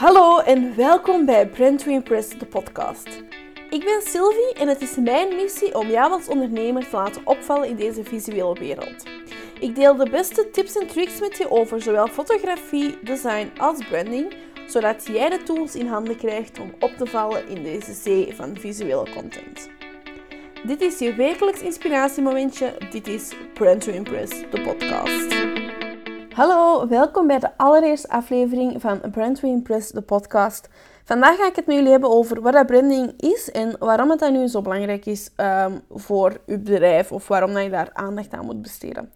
Hallo en welkom bij Brand to Impress, de podcast. Ik ben Sylvie en het is mijn missie om jou als ondernemer te laten opvallen in deze visuele wereld. Ik deel de beste tips en tricks met je over zowel fotografie, design als branding, zodat jij de tools in handen krijgt om op te vallen in deze zee van visuele content. Dit is je wekelijks inspiratiemomentje. Dit is Brand to Impress, de podcast. Hallo, welkom bij de allereerste aflevering van Brand to Impress, de podcast. Vandaag ga ik het met jullie hebben over wat dat branding is en waarom het dan nu zo belangrijk is um, voor uw bedrijf of waarom dat je daar aandacht aan moet besteden.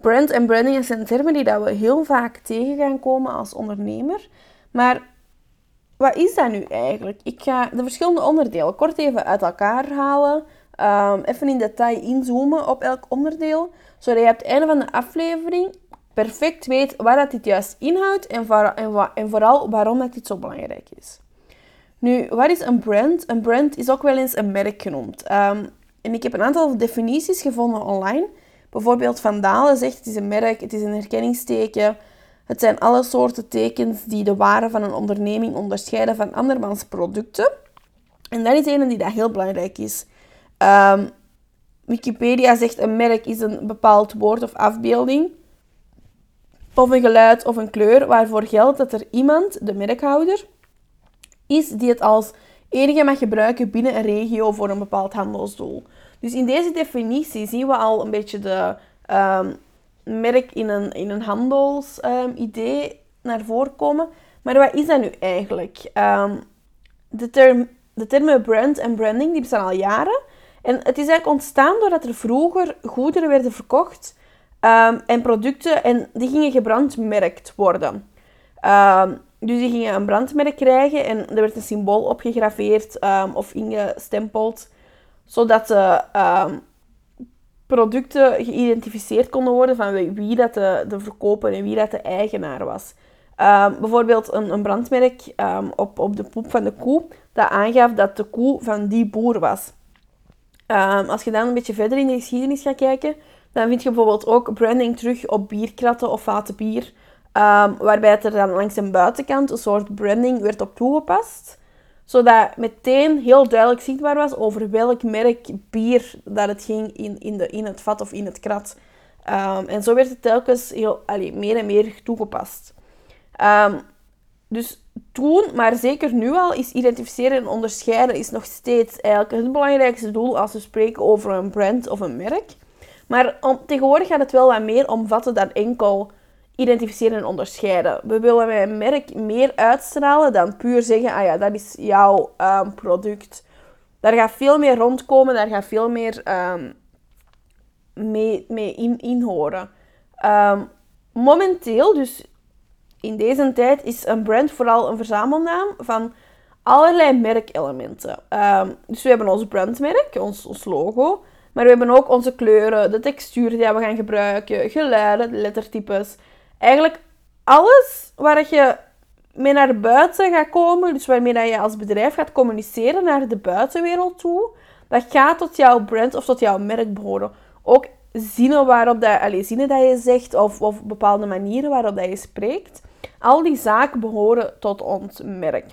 Brand en branding zijn termen die dat we heel vaak tegen gaan komen als ondernemer. Maar wat is dat nu eigenlijk? Ik ga de verschillende onderdelen kort even uit elkaar halen. Um, even in detail inzoomen op elk onderdeel. Zodat je op het einde van de aflevering perfect weet waar dat dit juist inhoudt en, en, vooral waarom dat dit zo belangrijk is. Nu, wat is een brand? Een brand is ook wel eens een merk genoemd. Um, en ik heb een aantal definities gevonden online. Bijvoorbeeld Van Dalen zegt het is een merk, het is een herkenningsteken. Het zijn alle soorten tekens die de waarde van een onderneming onderscheiden van andermans producten. En dat is een die dat heel belangrijk is. Um, Wikipedia zegt een merk is een bepaald woord of afbeelding of een geluid of een kleur waarvoor geldt dat er iemand, de merkhouder, is die het als enige mag gebruiken binnen een regio voor een bepaald handelsdoel. Dus in deze definitie zien we al een beetje de um, merk in een, in een handelsidee um, naar voren komen. Maar wat is dat nu eigenlijk? Um, de, term, de termen brand en branding die bestaan al jaren. En het is eigenlijk ontstaan doordat er vroeger goederen werden verkocht Um, en producten, en die gingen gebrandmerkt worden. Um, dus die gingen een brandmerk krijgen en er werd een symbool opgegraveerd um, of ingestempeld, zodat de producten geïdentificeerd konden worden van wie dat de, de verkoper en wie dat de eigenaar was. bijvoorbeeld een, een brandmerk op, op de poep van de koe, dat aangaf dat de koe van die boer was. als je dan een beetje verder in de geschiedenis gaat kijken, dan vind je bijvoorbeeld ook branding terug op bierkratten of vaten bier. Um, waarbij er dan langs de buitenkant een soort branding werd op toegepast. Zodat meteen heel duidelijk zichtbaar was over welk merk bier dat het ging in, in, de, in het vat of in het krat. Um, en zo werd het telkens heel, allee, meer en meer toegepast. Um, dus toen, maar zeker nu al, is identificeren en onderscheiden is nog steeds eigenlijk het belangrijkste doel als we spreken over een brand of een merk. Maar om, tegenwoordig gaat het wel wat meer omvatten dan enkel identificeren en onderscheiden. We willen bij een merk meer uitstralen dan puur zeggen, ah ja, dat is jouw um, product. Daar gaat veel meer rondkomen, daar gaat veel meer um, mee, mee in, horen. Um, momenteel, dus in deze tijd, is een brand vooral een verzamelnaam van allerlei merkelementen. dus we hebben ons brandmerk, ons, ons logo. Maar we hebben ook onze kleuren, de textuur die we gaan gebruiken, geluiden, lettertypes. Eigenlijk alles waar je mee naar buiten gaat komen, dus waarmee dat je als bedrijf gaat communiceren naar de buitenwereld toe, dat gaat tot jouw brand of tot jouw merk behoren. Ook zinnen waarop dat, allez, zinnen dat je zegt of, of bepaalde manieren waarop dat je spreekt. Al die zaken behoren tot ons merk.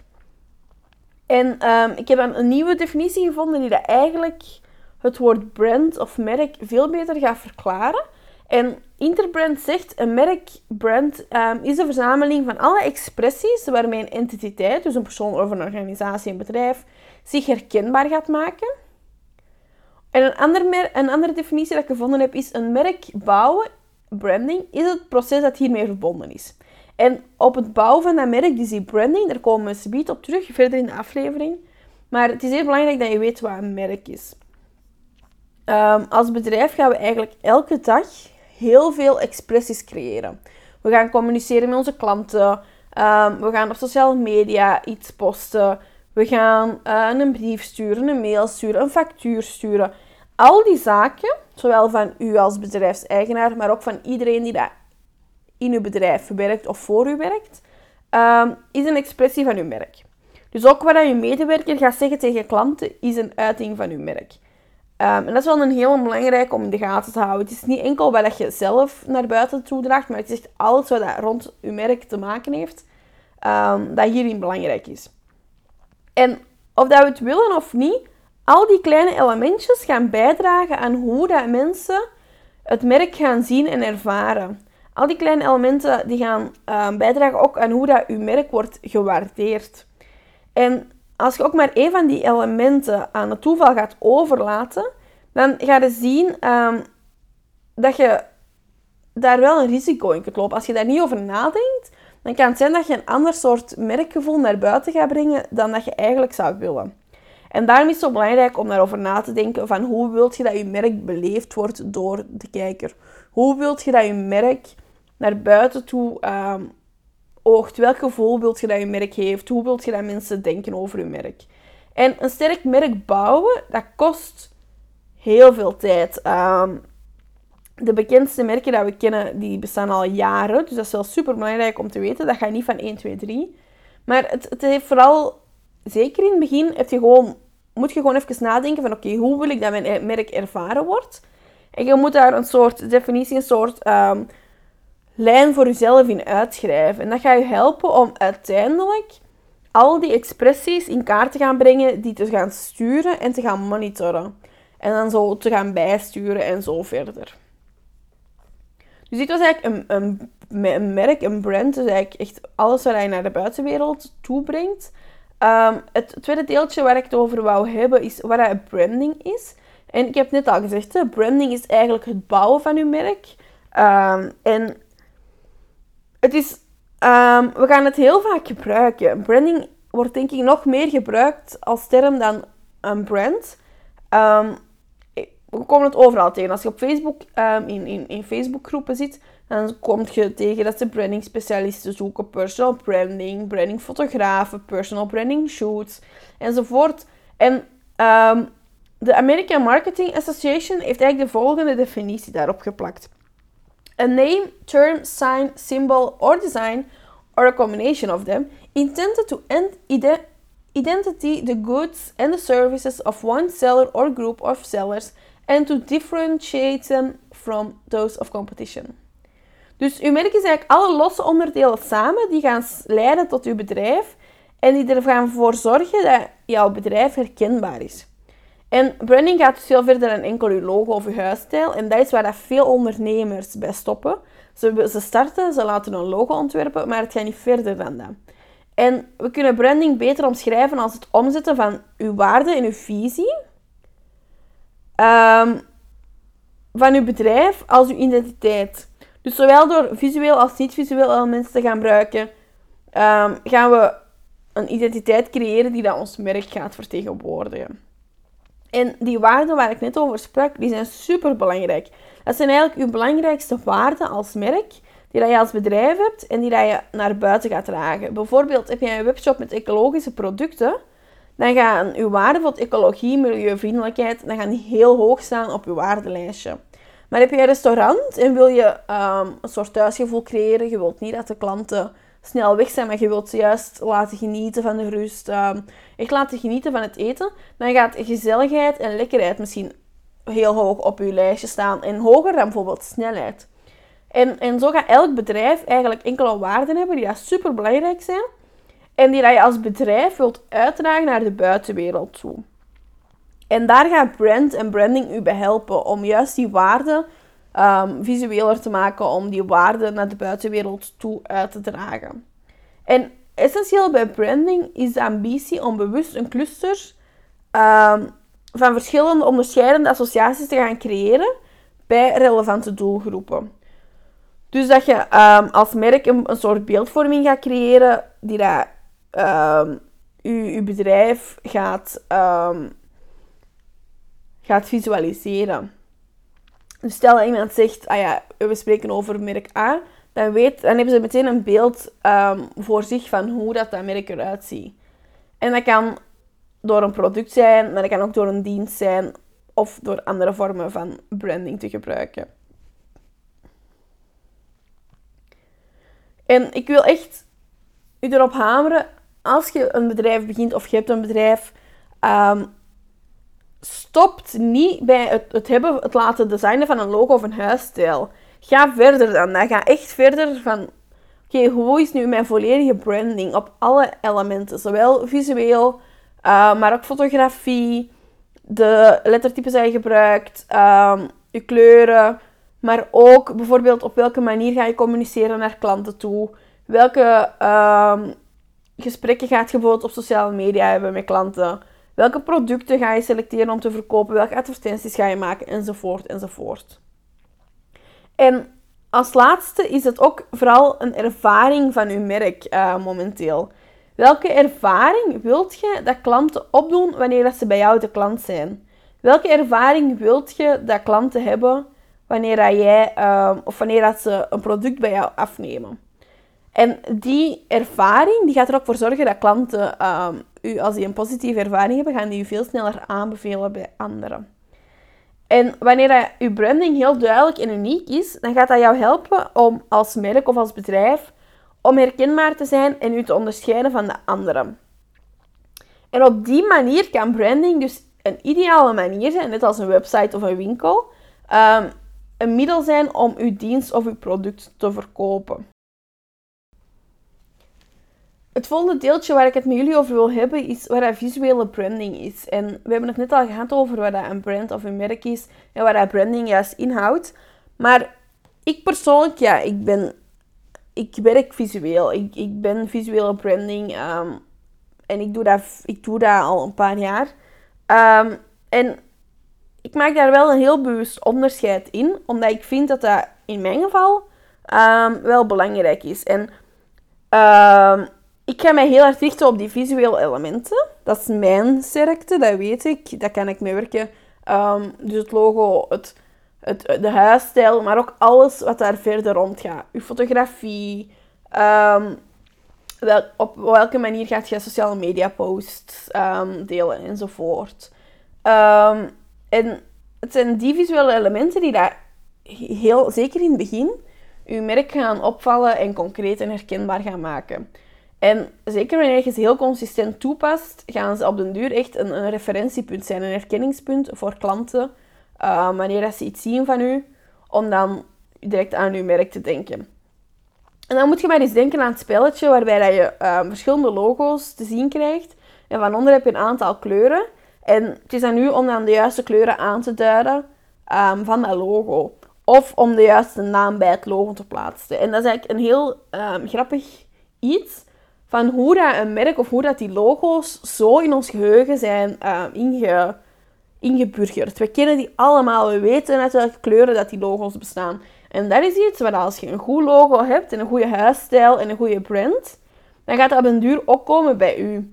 En um, ik heb een, nieuwe definitie gevonden die dat eigenlijk het woord brand of merk veel beter gaat verklaren. En Interbrand zegt, een merk, brand, um, is een verzameling van alle expressies waarmee een entiteit, dus een persoon of een organisatie, een bedrijf, zich herkenbaar gaat maken. En een, ander een andere definitie dat ik gevonden heb is, een merk bouwen, branding, is het proces dat hiermee verbonden is. En op het bouwen van dat merk, dus die branding, daar komen we subiet op terug, verder in de aflevering. Maar het is heel belangrijk dat je weet wat een merk is. Um, als bedrijf gaan we eigenlijk elke dag heel veel expressies creëren. We gaan communiceren met onze klanten. Um, we gaan op sociale media iets posten. We gaan uh, een brief sturen, een mail sturen, een factuur sturen. Al die zaken, zowel van u als bedrijfseigenaar, maar ook van iedereen die dat in uw bedrijf werkt of voor u werkt, um, is een expressie van uw merk. Dus ook wat je medewerker gaat zeggen tegen klanten, is een uiting van uw merk. Um, en dat is wel een heel belangrijk om in de gaten te houden. Het is niet enkel wat je zelf naar buiten toe draagt, maar het is echt alles wat dat rond je merk te maken heeft. um, dat hierin belangrijk is. En of dat we het willen of niet, al die kleine elementjes gaan bijdragen aan hoe dat mensen het merk gaan zien en ervaren. Al die kleine elementen die gaan um, bijdragen ook aan hoe dat uw merk wordt gewaardeerd. En als je ook maar één van die elementen aan het toeval gaat overlaten, dan ga je zien um, dat je daar wel een risico in kunt lopen. Als je daar niet over nadenkt, dan kan het zijn dat je een ander soort merkgevoel naar buiten gaat brengen dan dat je eigenlijk zou willen. En daarom is het zo belangrijk om daarover na te denken van hoe wilt je dat je merk beleefd wordt door de kijker? Hoe wilt je dat je merk naar buiten toe um, Welk gevoel wilt je dat je merk heeft? Hoe wilt je dat mensen denken over je merk? En een sterk merk bouwen, dat kost heel veel tijd. Um, de bekendste merken dat we kennen, die bestaan al jaren. Dus dat is wel super belangrijk om te weten. Dat gaat niet van 1, 2, 3. Maar het, het heeft vooral, zeker in het begin, gewoon, moet je gewoon even nadenken van oké, hoe wil ik dat mijn merk ervaren wordt? En je moet daar een soort definitie, een soort um, lijn voor jezelf in uitschrijven. En dat gaat je helpen om uiteindelijk al die expressies in kaart te gaan brengen, die te gaan sturen en te gaan monitoren. En dan zo te gaan bijsturen en zo verder. Dus dit was eigenlijk een, een, merk, een brand. Dus eigenlijk echt alles wat je naar de buitenwereld toebrengt. Um, het tweede deeltje waar ik het over wou hebben is wat branding is. En ik heb net al gezegd, hè, branding is eigenlijk het bouwen van je merk. Um, en het is, um, we gaan het heel vaak gebruiken. Branding wordt denk ik nog meer gebruikt als term dan een brand. Um, we komen het overal tegen. Als je op Facebook um, in, in, in Facebookgroepen zit, dan kom je tegen dat ze branding specialisten zoeken, personal branding, branding fotografen, personal branding shoots enzovoort. En de American Marketing Association heeft eigenlijk de volgende definitie daarop geplakt. A name, term, sign, symbol or design, or a combination of them, intended to identity the goods and the services of one seller or group of sellers and to differentiate them from those of competition. Dus uw merk is eigenlijk alle losse onderdelen samen die gaan leiden tot uw bedrijf en die ervoor zorgen dat jouw bedrijf herkenbaar is. En branding gaat dus veel verder dan enkel uw logo of uw huisstijl en dat is waar dat veel ondernemers bij stoppen. Ze, starten, ze laten een logo ontwerpen, maar het gaat niet verder dan dat. En we kunnen branding beter omschrijven als het omzetten van uw waarde en uw visie um, van uw bedrijf als uw identiteit. Dus zowel door visueel als niet-visueel elementen te gaan gebruiken, um, gaan we een identiteit creëren die dat ons merk gaat vertegenwoordigen. En die waarden waar ik net over sprak, die zijn super belangrijk. Dat zijn eigenlijk uw belangrijkste waarden als merk, die dat je als bedrijf hebt en die dat je naar buiten gaat dragen. Bijvoorbeeld heb je een webshop met ecologische producten, dan gaan uw waarden van ecologie, milieuvriendelijkheid, dan gaan die heel hoog staan op uw waardelijstje. Maar heb je een restaurant en wil je um, een soort thuisgevoel creëren, je wilt niet dat de klanten snel weg zijn, maar je wilt ze juist laten genieten van de rust, um, echt laten genieten van het eten, dan gaat gezelligheid en lekkerheid misschien heel hoog op uw lijstje staan en hoger dan bijvoorbeeld snelheid. En, en zo gaat elk bedrijf eigenlijk enkele waarden hebben die dat super belangrijk zijn en die dat je als bedrijf wilt uitdragen naar de buitenwereld toe. En daar gaat brand en branding u bij helpen om juist die waarden um, visueler te maken, om die waarden naar de buitenwereld toe uit te dragen. En essentieel bij branding is de ambitie om bewust een cluster um, van verschillende onderscheidende associaties te gaan creëren bij relevante doelgroepen. Dus dat je um, als merk een, soort beeldvorming gaat creëren die dat um, uw, bedrijf gaat, um, gaat visualiseren. Dus stel dat iemand zegt, ah ja, we spreken over merk A, dan, weet, dan hebben ze meteen een beeld um, voor zich van hoe dat, dat merk eruit ziet. En dat kan door een product zijn, maar dat kan ook door een dienst zijn of door andere vormen van branding te gebruiken. En ik wil echt u erop hameren, als je een bedrijf begint of je hebt een bedrijf, um, stopt niet bij het, het, hebben, het laten designen van een logo of een huisstijl. Ga verder dan dat. Ga echt verder van, oké, hoe is nu mijn volledige branding op alle elementen? Zowel visueel, uh, maar ook fotografie, de lettertypes die je gebruikt, um, je kleuren, maar ook bijvoorbeeld op welke manier ga je communiceren naar klanten toe. Welke um, gesprekken gaat je bijvoorbeeld op sociale media hebben met klanten. Welke producten ga je selecteren om te verkopen? Welke advertenties ga je maken? Enzovoort, enzovoort. En als laatste is het ook vooral een ervaring van je merk uh, momenteel. Welke ervaring wilt je dat klanten opdoen wanneer dat ze bij jou de klant zijn? Welke ervaring wilt je dat klanten hebben wanneer dat jij uh, of wanneer dat ze een product bij jou afnemen? En die ervaring die gaat er ook voor zorgen dat klanten, um, u, als die een positieve ervaring hebben, gaan die u veel sneller aanbevelen bij anderen. En wanneer dat uw branding heel duidelijk en uniek is, dan gaat dat jou helpen om als merk of als bedrijf om herkenbaar te zijn en u te onderscheiden van de anderen. En op die manier kan branding dus een ideale manier zijn, net als een website of een winkel, um, een middel zijn om uw dienst of uw product te verkopen. Het volgende deeltje waar ik het met jullie over wil hebben is wat visuele branding is. En we hebben het net al gehad over wat dat een brand of een merk is en wat dat branding juist inhoudt. Maar ik persoonlijk, ja, ik ben... Ik werk visueel. Ik, ik ben visuele branding. Ehm, en ik doe, dat, ik doe dat al een paar jaar. Ehm, en ik maak daar wel een heel bewust onderscheid in. Omdat ik vind dat dat in mijn geval um, wel belangrijk is. En ik ga mij heel erg richten op die visuele elementen. Dat is mijn sterkte, dat weet ik. Daar kan ik mee werken. Um, dus het logo, het, het, de huisstijl, maar ook alles wat daar verder rond gaat. Uw fotografie, um, wel, op welke manier gaat je sociale media posts um, delen enzovoort. en het zijn die visuele elementen die daar heel, zeker in het begin, uw merk gaan opvallen en concreet en herkenbaar gaan maken. En zeker wanneer je ze heel consistent toepast, gaan ze op den duur echt een, een referentiepunt zijn, een herkenningspunt voor klanten. Uh, wanneer ze iets zien van u, om dan direct aan uw merk te denken. En dan moet je maar eens denken aan het spelletje waarbij dat je uh, verschillende logo's te zien krijgt. En van onder heb je een aantal kleuren. En het is aan u om dan de juiste kleuren aan te duiden um, van dat logo. Of om de juiste naam bij het logo te plaatsen. En dat is eigenlijk een heel um, grappig iets van hoe dat een merk of hoe dat die logo's zo in ons geheugen zijn uh, inge, ingeburgerd. We kennen die allemaal, we weten uit welke kleuren dat die logo's bestaan. En dat is iets wat als je een goed logo hebt en een goede huisstijl en een goede brand, dan gaat dat op een duur ook komen bij u.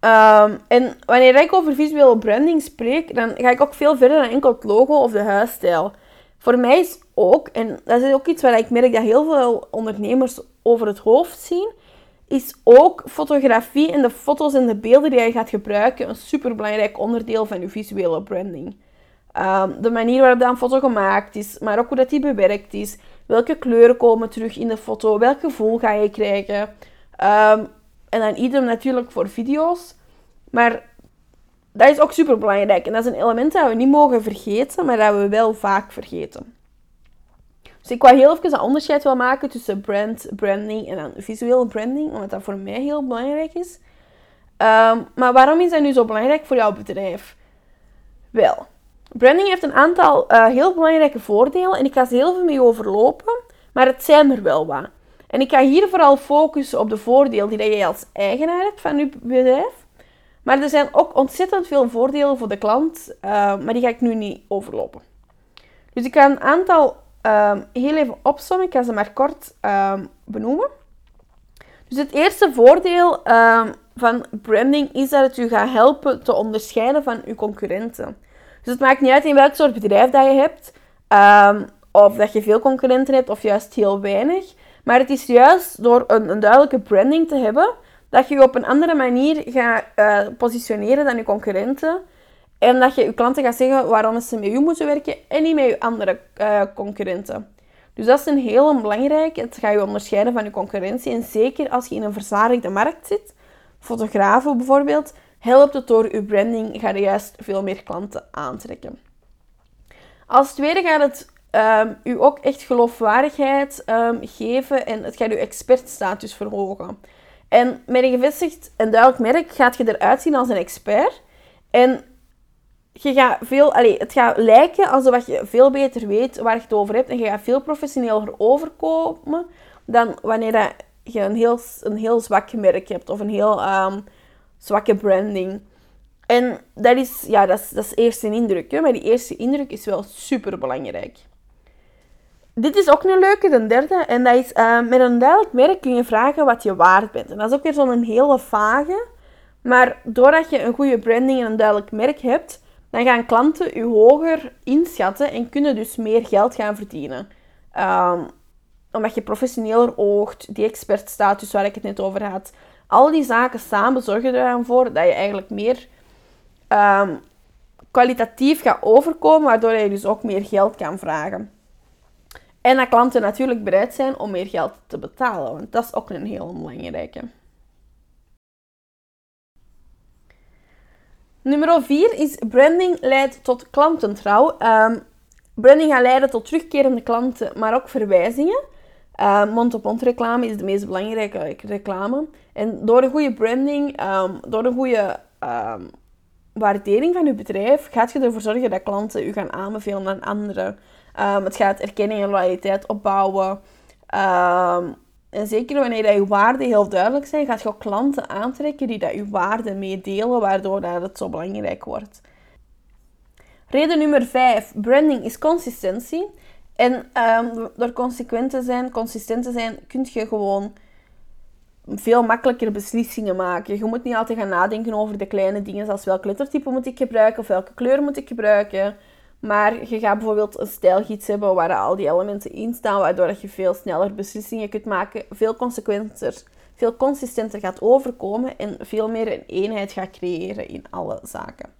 Um, en wanneer ik over visuele branding spreek, dan ga ik ook veel verder dan enkel het logo of de huisstijl. Voor mij is ook, en dat is ook iets waar ik merk dat heel veel ondernemers over het hoofd zien, is ook fotografie en de foto's en de beelden die je gaat gebruiken een superbelangrijk onderdeel van je visuele branding. Um, de manier waarop een foto gemaakt is, maar ook hoe dat die bewerkt is. Welke kleuren komen terug in de foto? Welk gevoel ga je krijgen? Um, en dan idem natuurlijk voor video's. Maar dat is ook super belangrijk. En dat is een element dat we niet mogen vergeten, maar dat we wel vaak vergeten. Dus ik wou heel even een onderscheid wil maken tussen brand, branding en dan visuele branding, omdat dat voor mij heel belangrijk is. Ehm, maar waarom is dat nu zo belangrijk voor jouw bedrijf? Wel, branding heeft een aantal uh, heel belangrijke voordelen en ik ga ze heel veel mee overlopen, maar het zijn er wel wat. En ik ga hier vooral focussen op de voordelen die jij als eigenaar hebt van je bedrijf. Maar er zijn ook ontzettend veel voordelen voor de klant, uh, maar die ga ik nu niet overlopen. Dus ik ga een aantal um, heel even opzommen. Ik ga ze maar kort um, benoemen. Dus het eerste voordeel um, van branding is dat het u gaat helpen te onderscheiden van uw concurrenten. Dus het maakt niet uit in welk soort bedrijf dat je hebt, of dat je veel concurrenten hebt of juist heel weinig. Maar het is juist door een, een duidelijke branding te hebben dat je je op een andere manier gaat uh, positioneren dan je concurrenten. En dat je je klanten gaat zeggen waarom ze met u moeten werken en niet met je andere uh, concurrenten. Dus dat is een heel belangrijk. Het gaat je onderscheiden van je concurrentie. En zeker als je in een verzadigde markt zit, fotografen bijvoorbeeld, helpt het door je branding, ga je juist veel meer klanten aantrekken. Als tweede gaat het um, u ook echt geloofwaardigheid um, geven en het gaat uw expertstatus verhogen. En met een gevestigd en duidelijk merk gaat je eruit zien als een expert. En je gaat veel, allez, het gaat lijken alsof je veel beter weet waar je het over hebt. En je gaat veel professioneler overkomen dan wanneer je een heel, een heel zwak merk hebt of een heel um, zwakke branding. En dat is, ja, dat is, dat is eerste indruk. Hè? Maar die eerste indruk is wel super belangrijk. Dit is ook een leuke, de derde. En dat is, uh, met een duidelijk merk kun je vragen wat je waard bent. En dat is ook weer zo'n hele vage. Maar doordat je een goede branding en een duidelijk merk hebt, dan gaan klanten je hoger inschatten en kunnen dus meer geld gaan verdienen. Um, omdat je professioneler oogt, die expertstatus waar ik het net over had. Al die zaken samen zorgen ervoor dat je eigenlijk meer um, kwalitatief gaat overkomen, waardoor je dus ook meer geld kan vragen. En dat klanten natuurlijk bereid zijn om meer geld te betalen, want dat is ook een heel belangrijke. Nummer 4 is branding leidt tot klantentrouw. Um, branding gaat leiden tot terugkerende klanten, maar ook verwijzingen. Um, mond-op-mond reclame is de meest belangrijke reclame. En door een goede branding, um, door een goede waardering van je bedrijf, gaat je ervoor zorgen dat klanten u gaan aanbevelen aan anderen. het gaat erkenning en loyaliteit opbouwen. En zeker wanneer je waarden heel duidelijk zijn, gaat je ook klanten aantrekken die dat je waarden meedelen, waardoor dat het zo belangrijk wordt. Reden nummer 5, branding is consistentie. En um, door consequent te zijn, consistent te zijn, kun je gewoon veel makkelijker beslissingen maken. Je moet niet altijd gaan nadenken over de kleine dingen, zoals welk lettertype moet ik gebruiken of welke kleur moet ik gebruiken. Maar je gaat bijvoorbeeld een stijlgids hebben waar al die elementen in staan, waardoor je veel sneller beslissingen kunt maken, veel consequenter, veel consistenter gaat overkomen en veel meer een eenheid gaat creëren in alle zaken.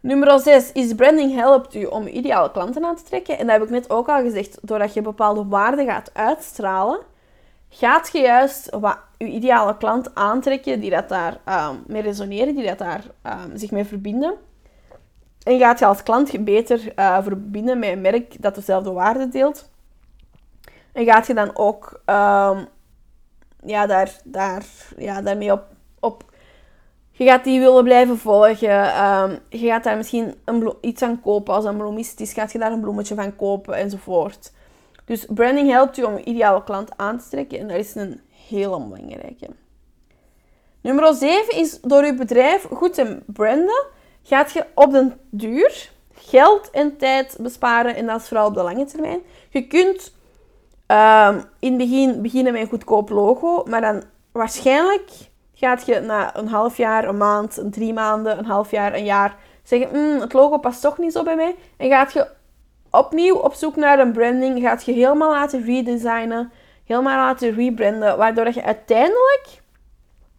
Nummer 6 is branding helpt u om ideale klanten aan te trekken. En dat heb ik net ook al gezegd. Doordat je bepaalde waarden gaat uitstralen, gaat je juist wat je ideale klant aantrekken die dat daar um, mee resoneren, die dat daar um, zich mee verbinden. En gaat je als klant beter uh, verbinden met een merk dat dezelfde waarde deelt. En gaat je dan ook um, ja, daar, daar, ja, daarmee op, op... Je gaat die willen blijven volgen. Um, je gaat daar misschien een iets aan kopen als een bloemist is. Gaat je daar een bloemetje van kopen enzovoort. Dus branding helpt je om je ideale klant aan te trekken. En dat is een hele belangrijke. Nummer 7 is door je bedrijf goed te branden gaat je op den duur geld en tijd besparen. En dat is vooral op de lange termijn. Je kunt um, in het begin beginnen met een goedkoop logo, maar dan waarschijnlijk gaat je na een half jaar, een maand, een drie maanden, een half jaar, een jaar zeggen: mm, het logo past toch niet zo bij mij. En gaat je opnieuw op zoek naar een branding, gaat je helemaal laten redesignen, helemaal laten rebranden, waardoor je uiteindelijk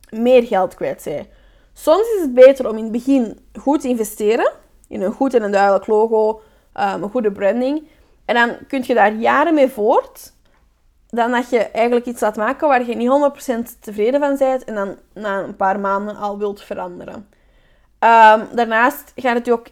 meer geld kwijt bent. Soms is het beter om in het begin goed te investeren in een goed en een duidelijk logo, um, een goede branding. En dan kun je daar jaren mee voort, dan dat je eigenlijk iets laat maken waar je niet 100% tevreden van bent en dan na een paar maanden al wilt veranderen. Um, daarnaast gaat het je ook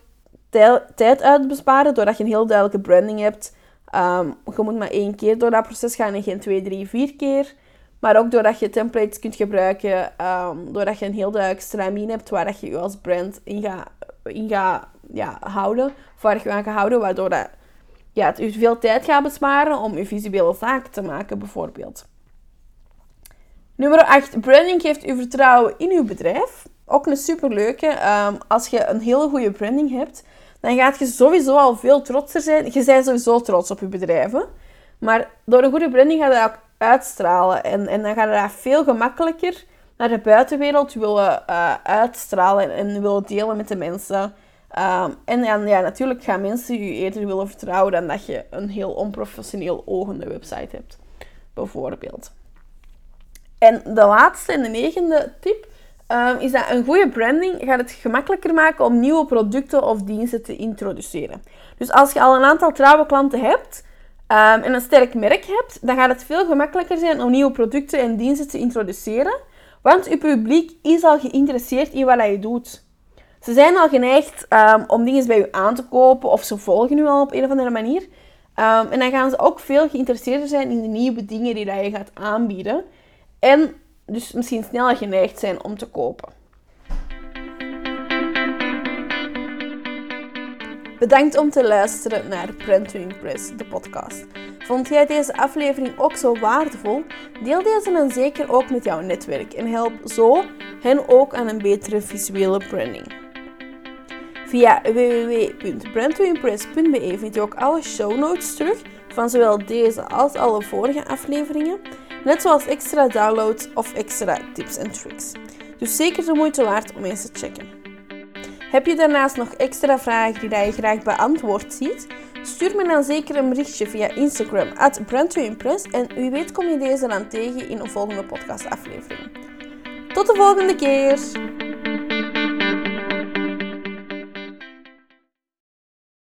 tijd uitbesparen doordat je een heel duidelijke branding hebt. Um, je moet maar één keer door dat proces gaan en geen twee, drie, vier keer. Maar ook doordat je templates kunt gebruiken, um, doordat je een heel duidelijk stramien hebt waar je je als brand in gaat in ga, ja, houden, waar je aan gaat houden, waardoor dat, ja, het u veel tijd gaat besparen om je visuele zaken te maken, bijvoorbeeld. Nummer 8. Branding geeft u vertrouwen in uw bedrijf. Ook een superleuke. Um, als je een hele goede branding hebt, dan gaat je sowieso al veel trotser zijn. Je bent sowieso trots op je bedrijven. Maar door een goede branding gaat je ook uitstralen. En, en dan gaat het veel gemakkelijker naar de buitenwereld willen uh, uitstralen en willen delen met de mensen. Um, en ja, natuurlijk gaan mensen je eerder willen vertrouwen dan dat je een heel onprofessioneel ogende website hebt, bijvoorbeeld. En de laatste en de negende tip um, is dat een goede branding gaat het gemakkelijker maken om nieuwe producten of diensten te introduceren. Dus als je al een aantal trouwe klanten hebt, um, en een sterk merk hebt, dan gaat het veel gemakkelijker zijn om nieuwe producten en diensten te introduceren. Want je publiek is al geïnteresseerd in wat je doet. Ze zijn al geneigd um, om dingen bij je aan te kopen of ze volgen je al op een of andere manier. Ehm, en dan gaan ze ook veel geïnteresseerder zijn in de nieuwe dingen die je gaat aanbieden. En dus misschien sneller geneigd zijn om te kopen. Bedankt om te luisteren naar Brand to Impress, de podcast. Vond jij deze aflevering ook zo waardevol? Deel deze dan zeker ook met jouw netwerk en help zo hen ook aan een betere visuele branding. Via www.brandtoimpress.be vind je ook alle show notes terug van zowel deze als alle vorige afleveringen, net zoals extra downloads of extra tips en tricks. Dus zeker de moeite waard om eens te checken. Heb je daarnaast nog extra vragen die je graag beantwoord ziet? Stuur me dan zeker een berichtje via Instagram at en wie weet kom je deze dan tegen in een volgende podcastaflevering. Tot de volgende keer!